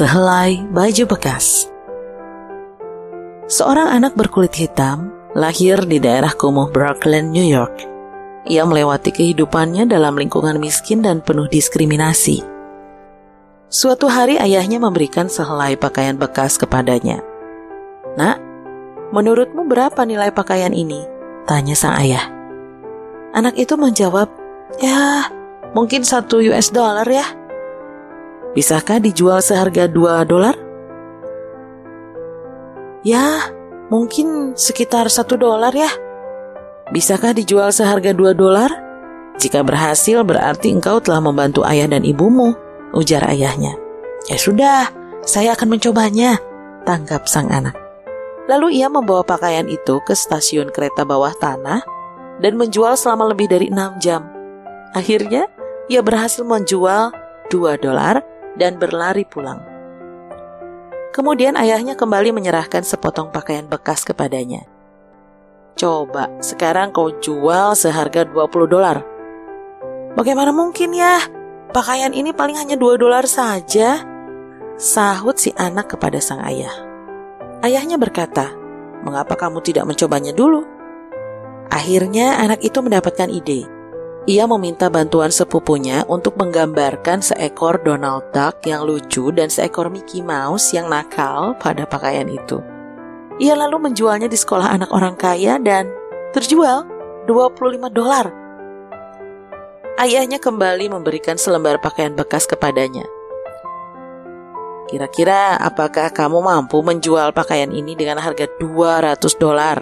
Sehelai Baju Bekas Seorang anak berkulit hitam lahir di daerah kumuh Brooklyn, New York. Ia melewati kehidupannya dalam lingkungan miskin dan penuh diskriminasi. Suatu hari ayahnya memberikan sehelai pakaian bekas kepadanya. Nak, menurutmu berapa nilai pakaian ini? Tanya sang ayah. Anak itu menjawab, ya mungkin satu US dollar ya. Bisakah dijual seharga 2 dolar? Ya, mungkin sekitar satu dolar ya. Bisakah dijual seharga dua dolar? Jika berhasil berarti engkau telah membantu ayah dan ibumu, ujar ayahnya. Ya sudah, saya akan mencobanya, tanggap sang anak. Lalu ia membawa pakaian itu ke stasiun kereta bawah tanah dan menjual selama lebih dari enam jam. Akhirnya, ia berhasil menjual dua dolar dan berlari pulang. Kemudian ayahnya kembali menyerahkan sepotong pakaian bekas kepadanya. Coba, sekarang kau jual seharga 20 dolar. Bagaimana mungkin ya? Pakaian ini paling hanya 2 dolar saja. Sahut si anak kepada sang ayah. Ayahnya berkata, mengapa kamu tidak mencobanya dulu? Akhirnya anak itu mendapatkan ide ia meminta bantuan sepupunya untuk menggambarkan seekor Donald Duck yang lucu dan seekor Mickey Mouse yang nakal pada pakaian itu. Ia lalu menjualnya di sekolah anak orang kaya dan terjual 25 dolar. Ayahnya kembali memberikan selembar pakaian bekas kepadanya. Kira-kira apakah kamu mampu menjual pakaian ini dengan harga 200 dolar?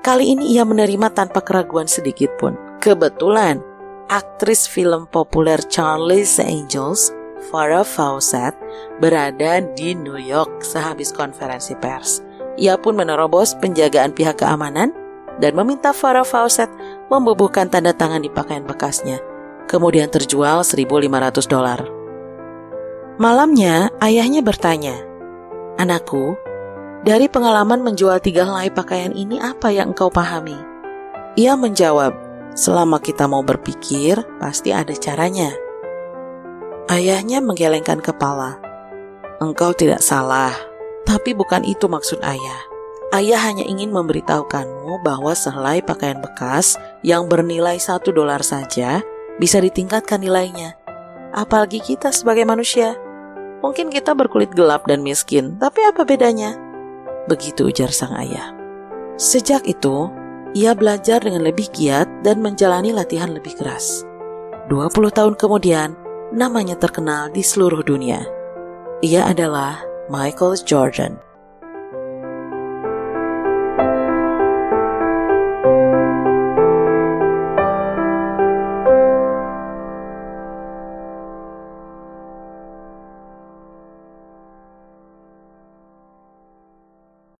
Kali ini ia menerima tanpa keraguan sedikit pun. Kebetulan, aktris film populer Charlie's Angels, Farrah Fawcett, berada di New York sehabis konferensi pers. Ia pun menerobos penjagaan pihak keamanan dan meminta Farrah Fawcett membubuhkan tanda tangan di pakaian bekasnya. Kemudian terjual 1.500 dolar. Malamnya, ayahnya bertanya, Anakku, dari pengalaman menjual tiga helai pakaian ini apa yang engkau pahami? Ia menjawab, Selama kita mau berpikir, pasti ada caranya. Ayahnya menggelengkan kepala. Engkau tidak salah, tapi bukan itu maksud ayah. Ayah hanya ingin memberitahukanmu bahwa sehelai pakaian bekas yang bernilai satu dolar saja bisa ditingkatkan nilainya. Apalagi kita sebagai manusia. Mungkin kita berkulit gelap dan miskin, tapi apa bedanya? Begitu ujar sang ayah. Sejak itu, ia belajar dengan lebih giat dan menjalani latihan lebih keras. 20 tahun kemudian, namanya terkenal di seluruh dunia. Ia adalah Michael Jordan.